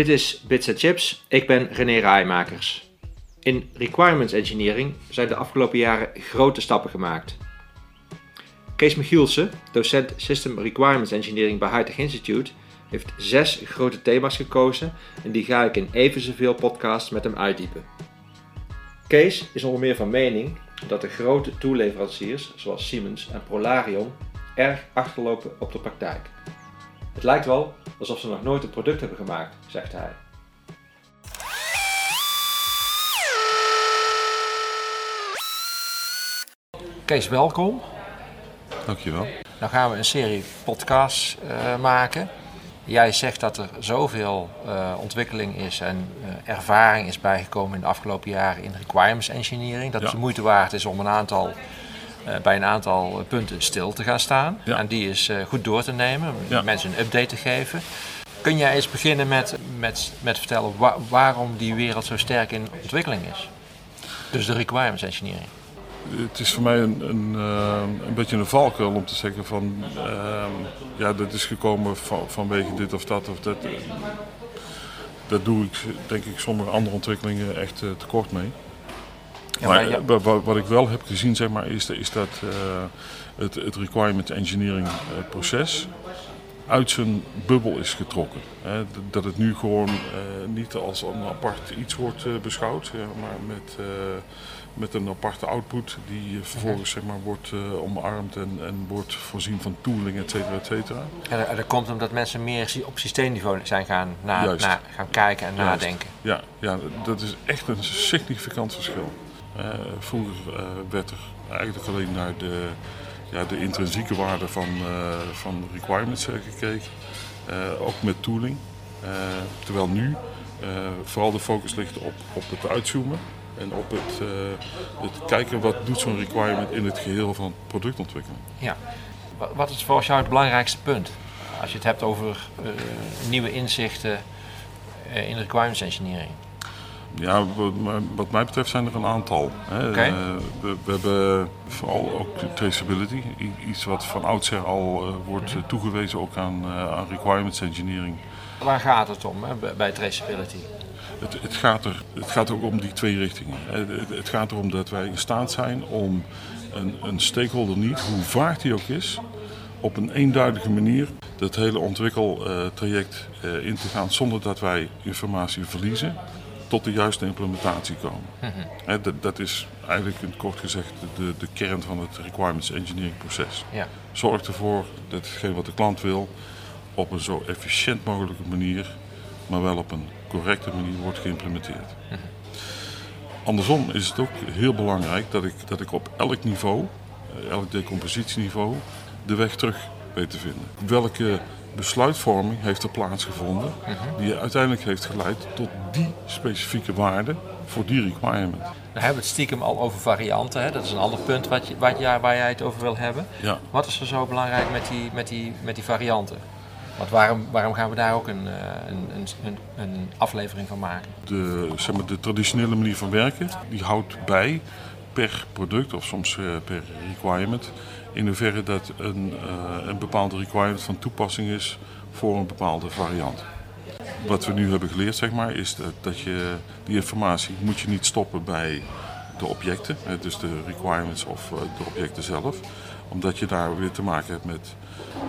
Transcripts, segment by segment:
Dit is Bits Chips, ik ben René Raaimakers. In Requirements Engineering zijn de afgelopen jaren grote stappen gemaakt. Kees Michielsen, docent System Requirements Engineering bij Hightech Institute, heeft zes grote thema's gekozen en die ga ik in even zoveel podcasts met hem uitdiepen. Kees is onder meer van mening dat de grote toeleveranciers zoals Siemens en Polarion erg achterlopen op de praktijk. Het lijkt wel alsof ze nog nooit een product hebben gemaakt, zegt hij. Kees, welkom. Dankjewel. Nou gaan we een serie podcasts uh, maken. Jij zegt dat er zoveel uh, ontwikkeling is en uh, ervaring is bijgekomen in de afgelopen jaren in requirements engineering. Dat ja. het de moeite waard is om een aantal, uh, bij een aantal punten stil te gaan staan. Ja. En die is goed door te nemen, ja. mensen een update te geven. Kun jij eens beginnen met, met, met vertellen wa waarom die wereld zo sterk in ontwikkeling is? Dus de requirements engineering. Het is voor mij een, een, uh, een beetje een valkuil om te zeggen van uh, ja, dat is gekomen van, vanwege dit of dat of dat. Dat doe ik denk ik sommige andere ontwikkelingen echt tekort mee. Ja, maar, maar ja. wat, wat, ik wel heb gezien zeg maar, is, is dat het, het requirement engineering proces uit zijn bubbel is getrokken. Hè. Dat het nu gewoon niet als een apart iets wordt beschouwd, maar met met een aparte output die vervolgens zeg maar, wordt omarmd en, en wordt voorzien van tooling, et cetera, et cetera. En dat komt omdat mensen meer op systeemniveau zijn gaan, na, na gaan kijken en Juist. nadenken. Ja, ja, dat is echt een significant verschil. Uh, vroeger uh, werd er eigenlijk alleen naar de, ja, de intrinsieke waarde van, van requirements gekeken, ook met tooling. terwijl nu vooral de focus ligt op, op het uitzoomen en op het, het kijken wat doet zo'n requirement in het geheel van productontwikkeling. Ja. Wat is volgens jou het belangrijkste punt? Als je het hebt over nieuwe inzichten in requirements engineering. Ja, wat mij betreft zijn er een aantal. Okay. We, we, hebben vooral ook traceability, iets wat van oudsher al wordt toegewezen ook aan, aan requirements engineering. Waar gaat het om hè, bij traceability? Het, het, gaat er, het gaat ook om die twee richtingen. Het, het, gaat erom dat wij in staat zijn om een, een stakeholder niet, hoe vaak die ook is, op een eenduidige manier dat hele ontwikkeltraject in te gaan zonder dat wij informatie verliezen tot de juiste implementatie komen. Mm -hmm. dat, dat, is eigenlijk in kort gezegd de, de kern van het requirements engineering proces. Ja. Zorg ervoor dat hetgeen wat de klant wil op een zo efficiënt mogelijke manier, maar wel op een correcte manier wordt geïmplementeerd. Andersom is het ook heel belangrijk dat ik, dat ik op elk niveau, eh, elk decompositieniveau, de weg terug weet te vinden. Welke besluitvorming heeft er plaatsgevonden die uiteindelijk heeft geleid tot die specifieke waarde voor die requirement. We hebben het stiekem al over varianten. Hè? Dat is een ander punt wat je, wat, ja, waar jij het over wil hebben. Ja. Wat is er zo belangrijk met die, met die, met die varianten? Want waarom, waarom gaan we daar ook een, een, een, een aflevering van maken? De, zeg maar, de traditionele manier van werken die houdt bij per product of soms per requirement. In hoeverre dat een, uh, een bepaalde requirement van toepassing is voor een bepaalde variant. Wat we nu hebben geleerd zeg maar, is dat, dat je die informatie moet je niet stoppen bij de objecten, dus de requirements of de objecten zelf. Omdat je daar weer te maken hebt met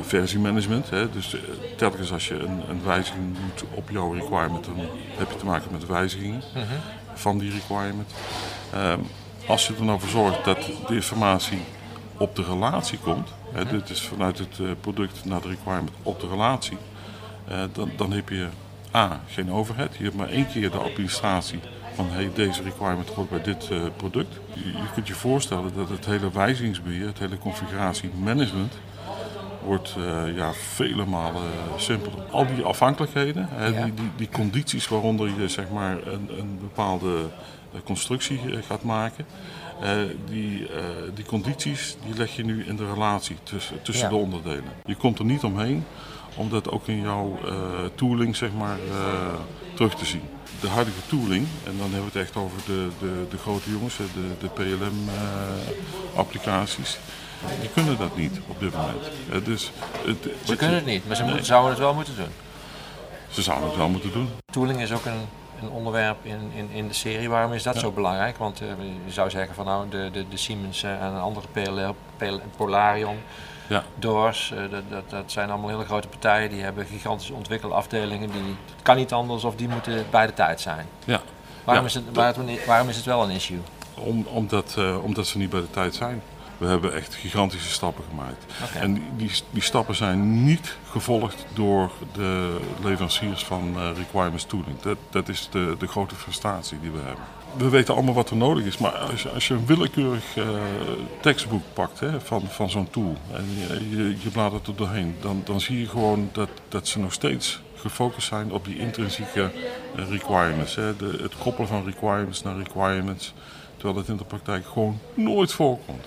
versiemanagement. Hè. Dus telkens als je een, een, wijziging doet op jouw requirement, dan heb je te maken met wijzigingen uh -huh. van die requirement. Uh, als je er nou voor zorgt dat de informatie op de relatie komt, hè, dit is vanuit het eh, product naar de requirement op de relatie, eh, dan, dan heb je A, geen overhead. Je hebt maar één keer de administratie van hey, deze requirement hoort bij dit uh, product. Je, je, kunt je voorstellen dat het hele wijzigingsbeheer, het hele configuratiemanagement, wordt uh, ja, vele malen simpeler. Al die afhankelijkheden, hè, ja. die, die, die, condities waaronder je zeg maar, een, een bepaalde constructie gaat maken, uh, die, uh, die condities die leg je nu in de relatie tussen, tussen ja. de onderdelen. Je komt er niet omheen om dat ook in jouw tooling zeg maar, terug te zien. De huidige tooling, en dan hebben we het echt over de, de, de grote jongens, de, de PLM-applicaties. Die kunnen dat niet op dit moment. dus het, ze kunnen het niet, maar ze nee. zouden het wel moeten doen. ze zouden het wel moeten doen. Tooling is ook een, een onderwerp in, in, in de serie. Waarom is dat Ja. zo belangrijk? Want eh, je zou zeggen van nou, de, de, de Siemens eh, en andere PLR, PL Polarion, Ja. Doors, eh, dat, dat, dat zijn allemaal hele grote partijen. Die hebben gigantische ontwikkelafdelingen. Die, het kan niet anders of die moeten bij de tijd zijn. Ja. Waarom, Ja, is, het, waarom, waarom is het wel een issue? Om, omdat, omdat ze niet bij de tijd zijn. We hebben echt gigantische stappen gemaakt. En die, die, stappen zijn niet gevolgd door de leveranciers van eh, requirements tooling. Dat, dat is de, de grote frustratie die we hebben. We weten allemaal wat er nodig is, maar als je, als je een willekeurig eh, tekstboek pakt hè, van, van zo'n tool en je, je, je bladert er doorheen, dan, dan zie je gewoon dat, dat ze nog steeds gefocust zijn op die intrinsieke eh, requirements. Hè. De, het koppelen van requirements naar requirements, terwijl dat in de praktijk gewoon nooit voorkomt.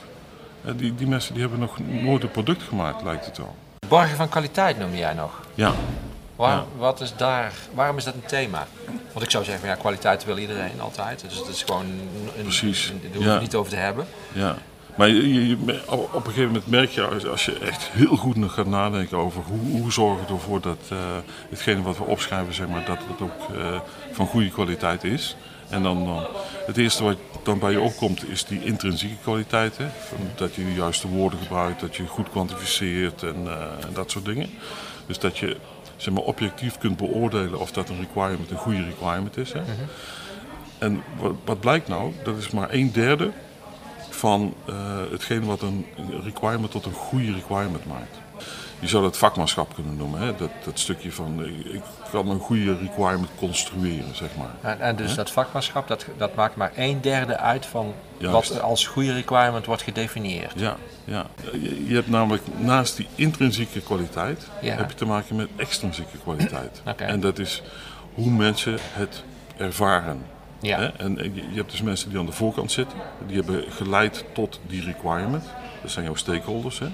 Eh, Die, die mensen die hebben nog nooit een product gemaakt, lijkt het wel. Borgen van kwaliteit noemde jij nog. Ja, Waar, Ja. wat is daar, waarom is dat een thema? Want ik zou zeggen, ja, kwaliteit wil iedereen altijd. Dus het is gewoon, een, Precies, een- daar ja. het niet over te hebben. ja. Maar je, op een gegeven moment merk je, als- je echt heel goed nog gaat nadenken over hoe, hoe zorgen we ervoor dat eh, hetgene wat we opschrijven, zeg maar, dat het ook eh, van goede kwaliteit is. En dan, dan het eerste wat dan bij je opkomt is die intrinsieke kwaliteit. Hè? Van Dat je de juiste woorden gebruikt, dat je goed kwantificeert en, eh, en dat soort dingen. Dus dat je zeg maar, objectief kunt beoordelen of dat een requirement een goede requirement is. Hè? En wat, wat blijkt nou? Dat is maar een derde van eh hetgeen wat een requirement tot een goede requirement maakt. Je zou dat vakmanschap kunnen noemen. Hè? Dat, dat stukje van ik kan een goede requirement construeren, zeg maar. En, en dus dat vakmanschap, dat, dat maakt maar een derde uit van Juist. wat als goede requirement wordt gedefinieerd. Ja, ja. Je, je hebt namelijk naast die intrinsieke kwaliteit, Ja. heb je te maken met extrinsieke kwaliteit. En dat is hoe mensen het ervaren. Ja. En je hebt dus mensen die aan de voorkant zitten, die hebben geleid tot die requirement. Dat zijn jouw stakeholders. Hè?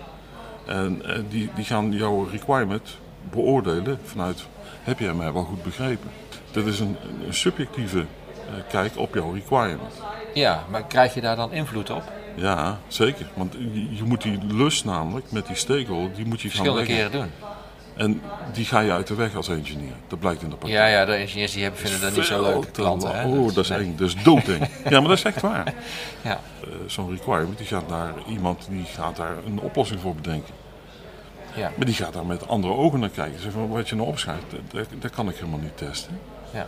En, eh, die, die gaan jouw requirement beoordelen vanuit, heb jij mij wel goed begrepen? Dat is een, een subjectieve eh, kijk op jouw requirement. Ja, maar krijg je daar dan invloed op? Ja, zeker. Want je, je moet die lust namelijk met die stakeholder, die moet je gaan leggen. keren doen. En die ga je uit de weg als engineer. Dat blijkt in de praktijk. Ja, ja, de engineers die hebben, vinden dat niet zo leuk, klanten. Hè? Oh, dat is nee. eng. Dat is doodeng. ja, maar dat is echt waar. Ja. Eh, Zo'n requirement, die gaat naar iemand die gaat daar een oplossing voor bedenken. Ja. Maar die gaat daar met andere ogen naar kijken. Zeg van, wat je nou opschrijft, dat, dat, dat kan ik helemaal niet testen. Ja.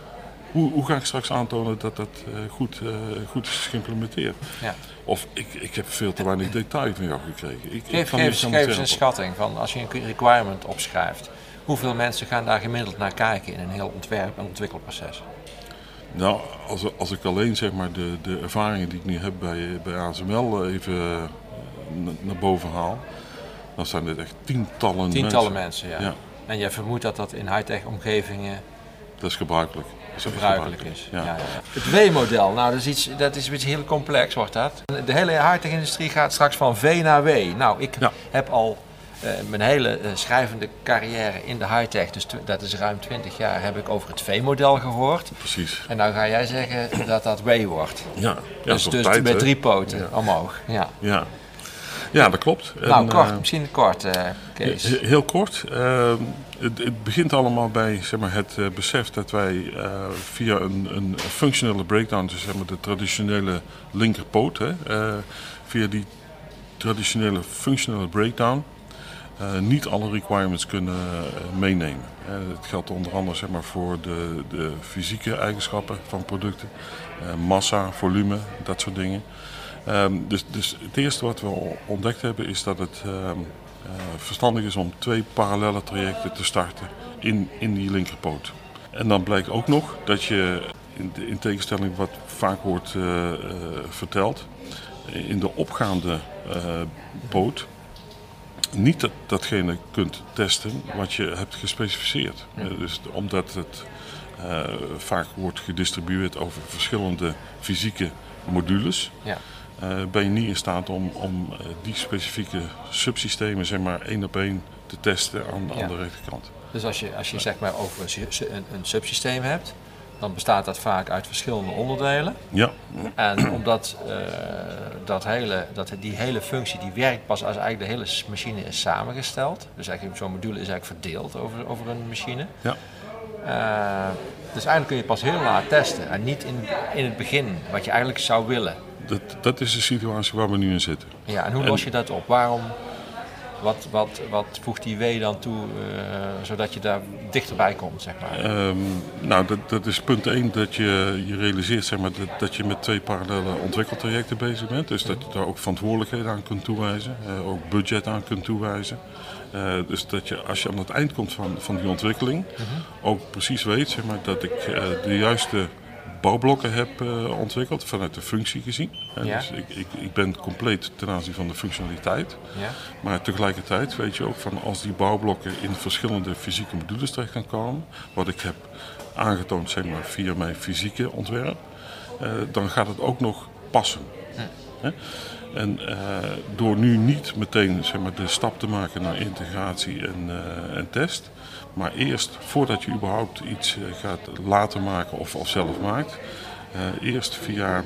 Hoe, hoe ga ik straks aantonen dat dat eh, goed, eh, goed is geïmplementeerd? Ja. Of ik, ik heb veel te weinig detail van jou gekregen. Ik, ik Geef, kan geef, niks aan geef eens een schatting van als je een requirement opschrijft. Hoeveel mensen gaan daar gemiddeld naar kijken in een heel ontwerp- en ontwikkelproces? Nou, als, als ik alleen zeg maar de, de ervaringen die ik nu heb bij, bij ASML even eh, na- naar boven haal, dan zijn dit echt tientallen, Tientallen mensen. mensen, ja. Ja. En jij vermoedt dat dat in high-tech omgevingen Dat is gebruikelijk. Dat echt gebruikelijk is. Ja. Ja, ja. Het W-model, nou dat is, iets, dat is iets heel complex wordt dat. De hele high-tech industrie gaat straks van V naar W. Nou, ik heb al eh, mijn hele eh, schrijvende carrière in de high-tech, dus dat is ruim 20 jaar, heb ik over het V-model gehoord. Precies. En nou ga jij zeggen dat dat W wordt. Ja, ja dus dus tijd, met drie poten omhoog. Ja. Ja. Ja, dat klopt. nou, En, kort, eh, misschien kort, eh Kees. he- heel kort. eh, het, het begint allemaal bij zeg maar, het eh, besef dat wij via een, een functionele breakdown, dus zeg maar, de traditionele linkerpoot, hè, via die traditionele functionele breakdown, niet alle requirements kunnen meenemen. Eh, het geldt onder andere zeg maar, voor de, de fysieke eigenschappen van producten, massa, volume, dat soort dingen. Ehm, dus, dus het eerste wat we ontdekt hebben is dat het ehm, eh, verstandig is om twee parallele trajecten te starten in, in die linkerpoot. En dan blijkt ook nog dat je, in, in tegenstelling wat vaak wordt eh, eh, verteld, in de opgaande poot niet dat, datgene kunt testen wat je hebt gespecificeerd. Dus omdat het vaak wordt gedistribueerd over verschillende fysieke modules, Ja. Eh, ben je niet in staat om, om eh, die specifieke subsystemen zeg maar één op één te testen aan, Ja. de rechterkant. Dus als je, als je zeg maar over een, een, een subsysteem hebt, dan bestaat dat vaak uit verschillende onderdelen. Ja, En omdat eh, dat hele, dat, die hele functie die werkt pas als eigenlijk de hele machine is samengesteld. Dus eigenlijk zo'n module is eigenlijk verdeeld over, over een machine. ja, dus eigenlijk kun je pas heel laat testen en niet in, in het begin, wat je eigenlijk zou willen. Dat, dat is de situatie waar we nu in zitten. Ja, en hoe los je dat op? Waarom, wat, wat, wat voegt die W dan toe, uh, zodat je daar dichterbij komt, zeg maar? Um, nou, dat, dat is punt 1, dat je, je realiseert zeg maar, dat, dat je met twee parallele ontwikkeltrajecten bezig bent. Dus dat je daar ook verantwoordelijkheden aan kunt toewijzen, uh, ook budget aan kunt toewijzen. Uh, dus dat je als je aan het eind komt van, van die ontwikkeling, -huh. ook precies weet zeg maar, dat ik de juiste bouwblokken heb uh, ontwikkeld vanuit de functie gezien. Ja. Dus ik, ik, ik, ben compleet ten aanzien van de functionaliteit. Ja. Maar tegelijkertijd weet je ook van als die bouwblokken in verschillende fysieke modules terecht gaan komen, wat ik heb aangetoond zeg maar, via mijn fysieke ontwerp, uh, dan gaat het ook nog passen. En uh, door nu niet meteen zeg maar, de stap te maken naar integratie en, en test, maar eerst, voordat je überhaupt iets eh, gaat laten maken of, of zelf maakt, eerst via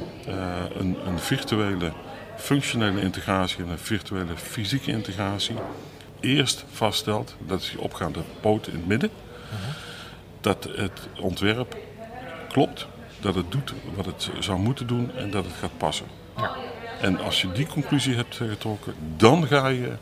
een, een, virtuele functionele integratie en een virtuele fysieke integratie, eerst vaststelt, dat is die opgaande poot in het midden, dat het ontwerp klopt, dat het doet wat het zou moeten doen en dat het gaat passen. Ja. En als je die conclusie hebt getrokken, dan ga je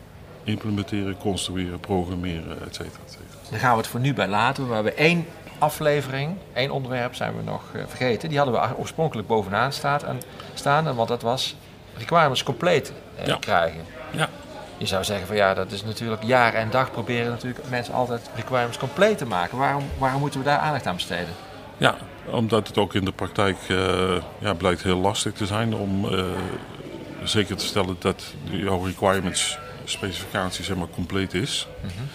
implementeren, construeren, programmeren, et cetera, et cetera. Daar gaan we het voor nu bij laten. We hebben één aflevering, één onderwerp zijn we nog uh, vergeten. Die hadden we oorspronkelijk bovenaan staat en, staan, want dat was requirements compleet uh, ja. krijgen. Ja. Je zou zeggen van ja, dat is natuurlijk jaar en dag proberen natuurlijk mensen altijd requirements compleet te maken. Waarom, waarom moeten we daar aandacht aan besteden? Ja, omdat het ook in de praktijk uh, ja, blijkt heel lastig te zijn om zeker te stellen dat jouw requirements specificatie zeg maar, compleet is. Mm -hmm.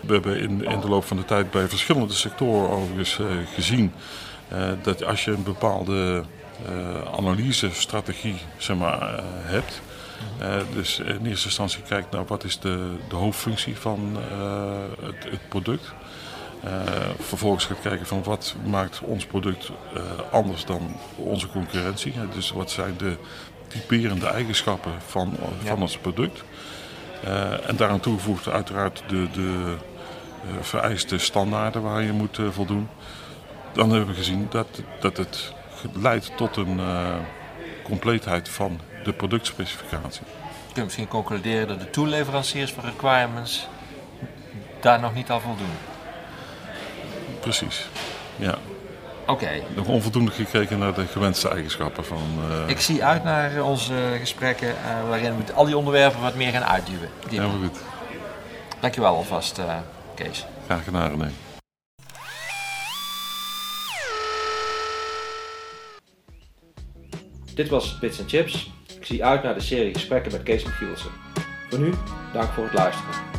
We hebben in, in de loop van de tijd bij verschillende sectoren overigens uh, gezien uh, dat als je een bepaalde uh, analysestrategie zeg maar, hebt, dus in eerste instantie kijkt naar wat is de, de hoofdfunctie van het, het product. Vervolgens gaat kijken van wat maakt ons product anders dan onze concurrentie. Dus wat zijn de typerende eigenschappen van, van ja. ons product. En daaraan toegevoegd uiteraard de, de vereiste standaarden waar je moet voldoen. Dan hebben we gezien dat, dat het leidt tot een compleetheid van de productspecificatie. Je kunt misschien concluderen dat de toeleveranciers van requirements daar nog niet aan voldoen. Precies, ja. Oké. Okay. Nog onvoldoende gekeken naar de gewenste eigenschappen van... Uh... Ik zie uit naar onze gesprekken uh, waarin we al die onderwerpen wat meer gaan uitduwen. Ja, maar goed. Dankjewel alvast, uh, Kees. Graag gedaan, René. Dit was Bits Chips. Ik zie uit naar de serie gesprekken met Kees Michielsen. Voor nu, dank voor het luisteren.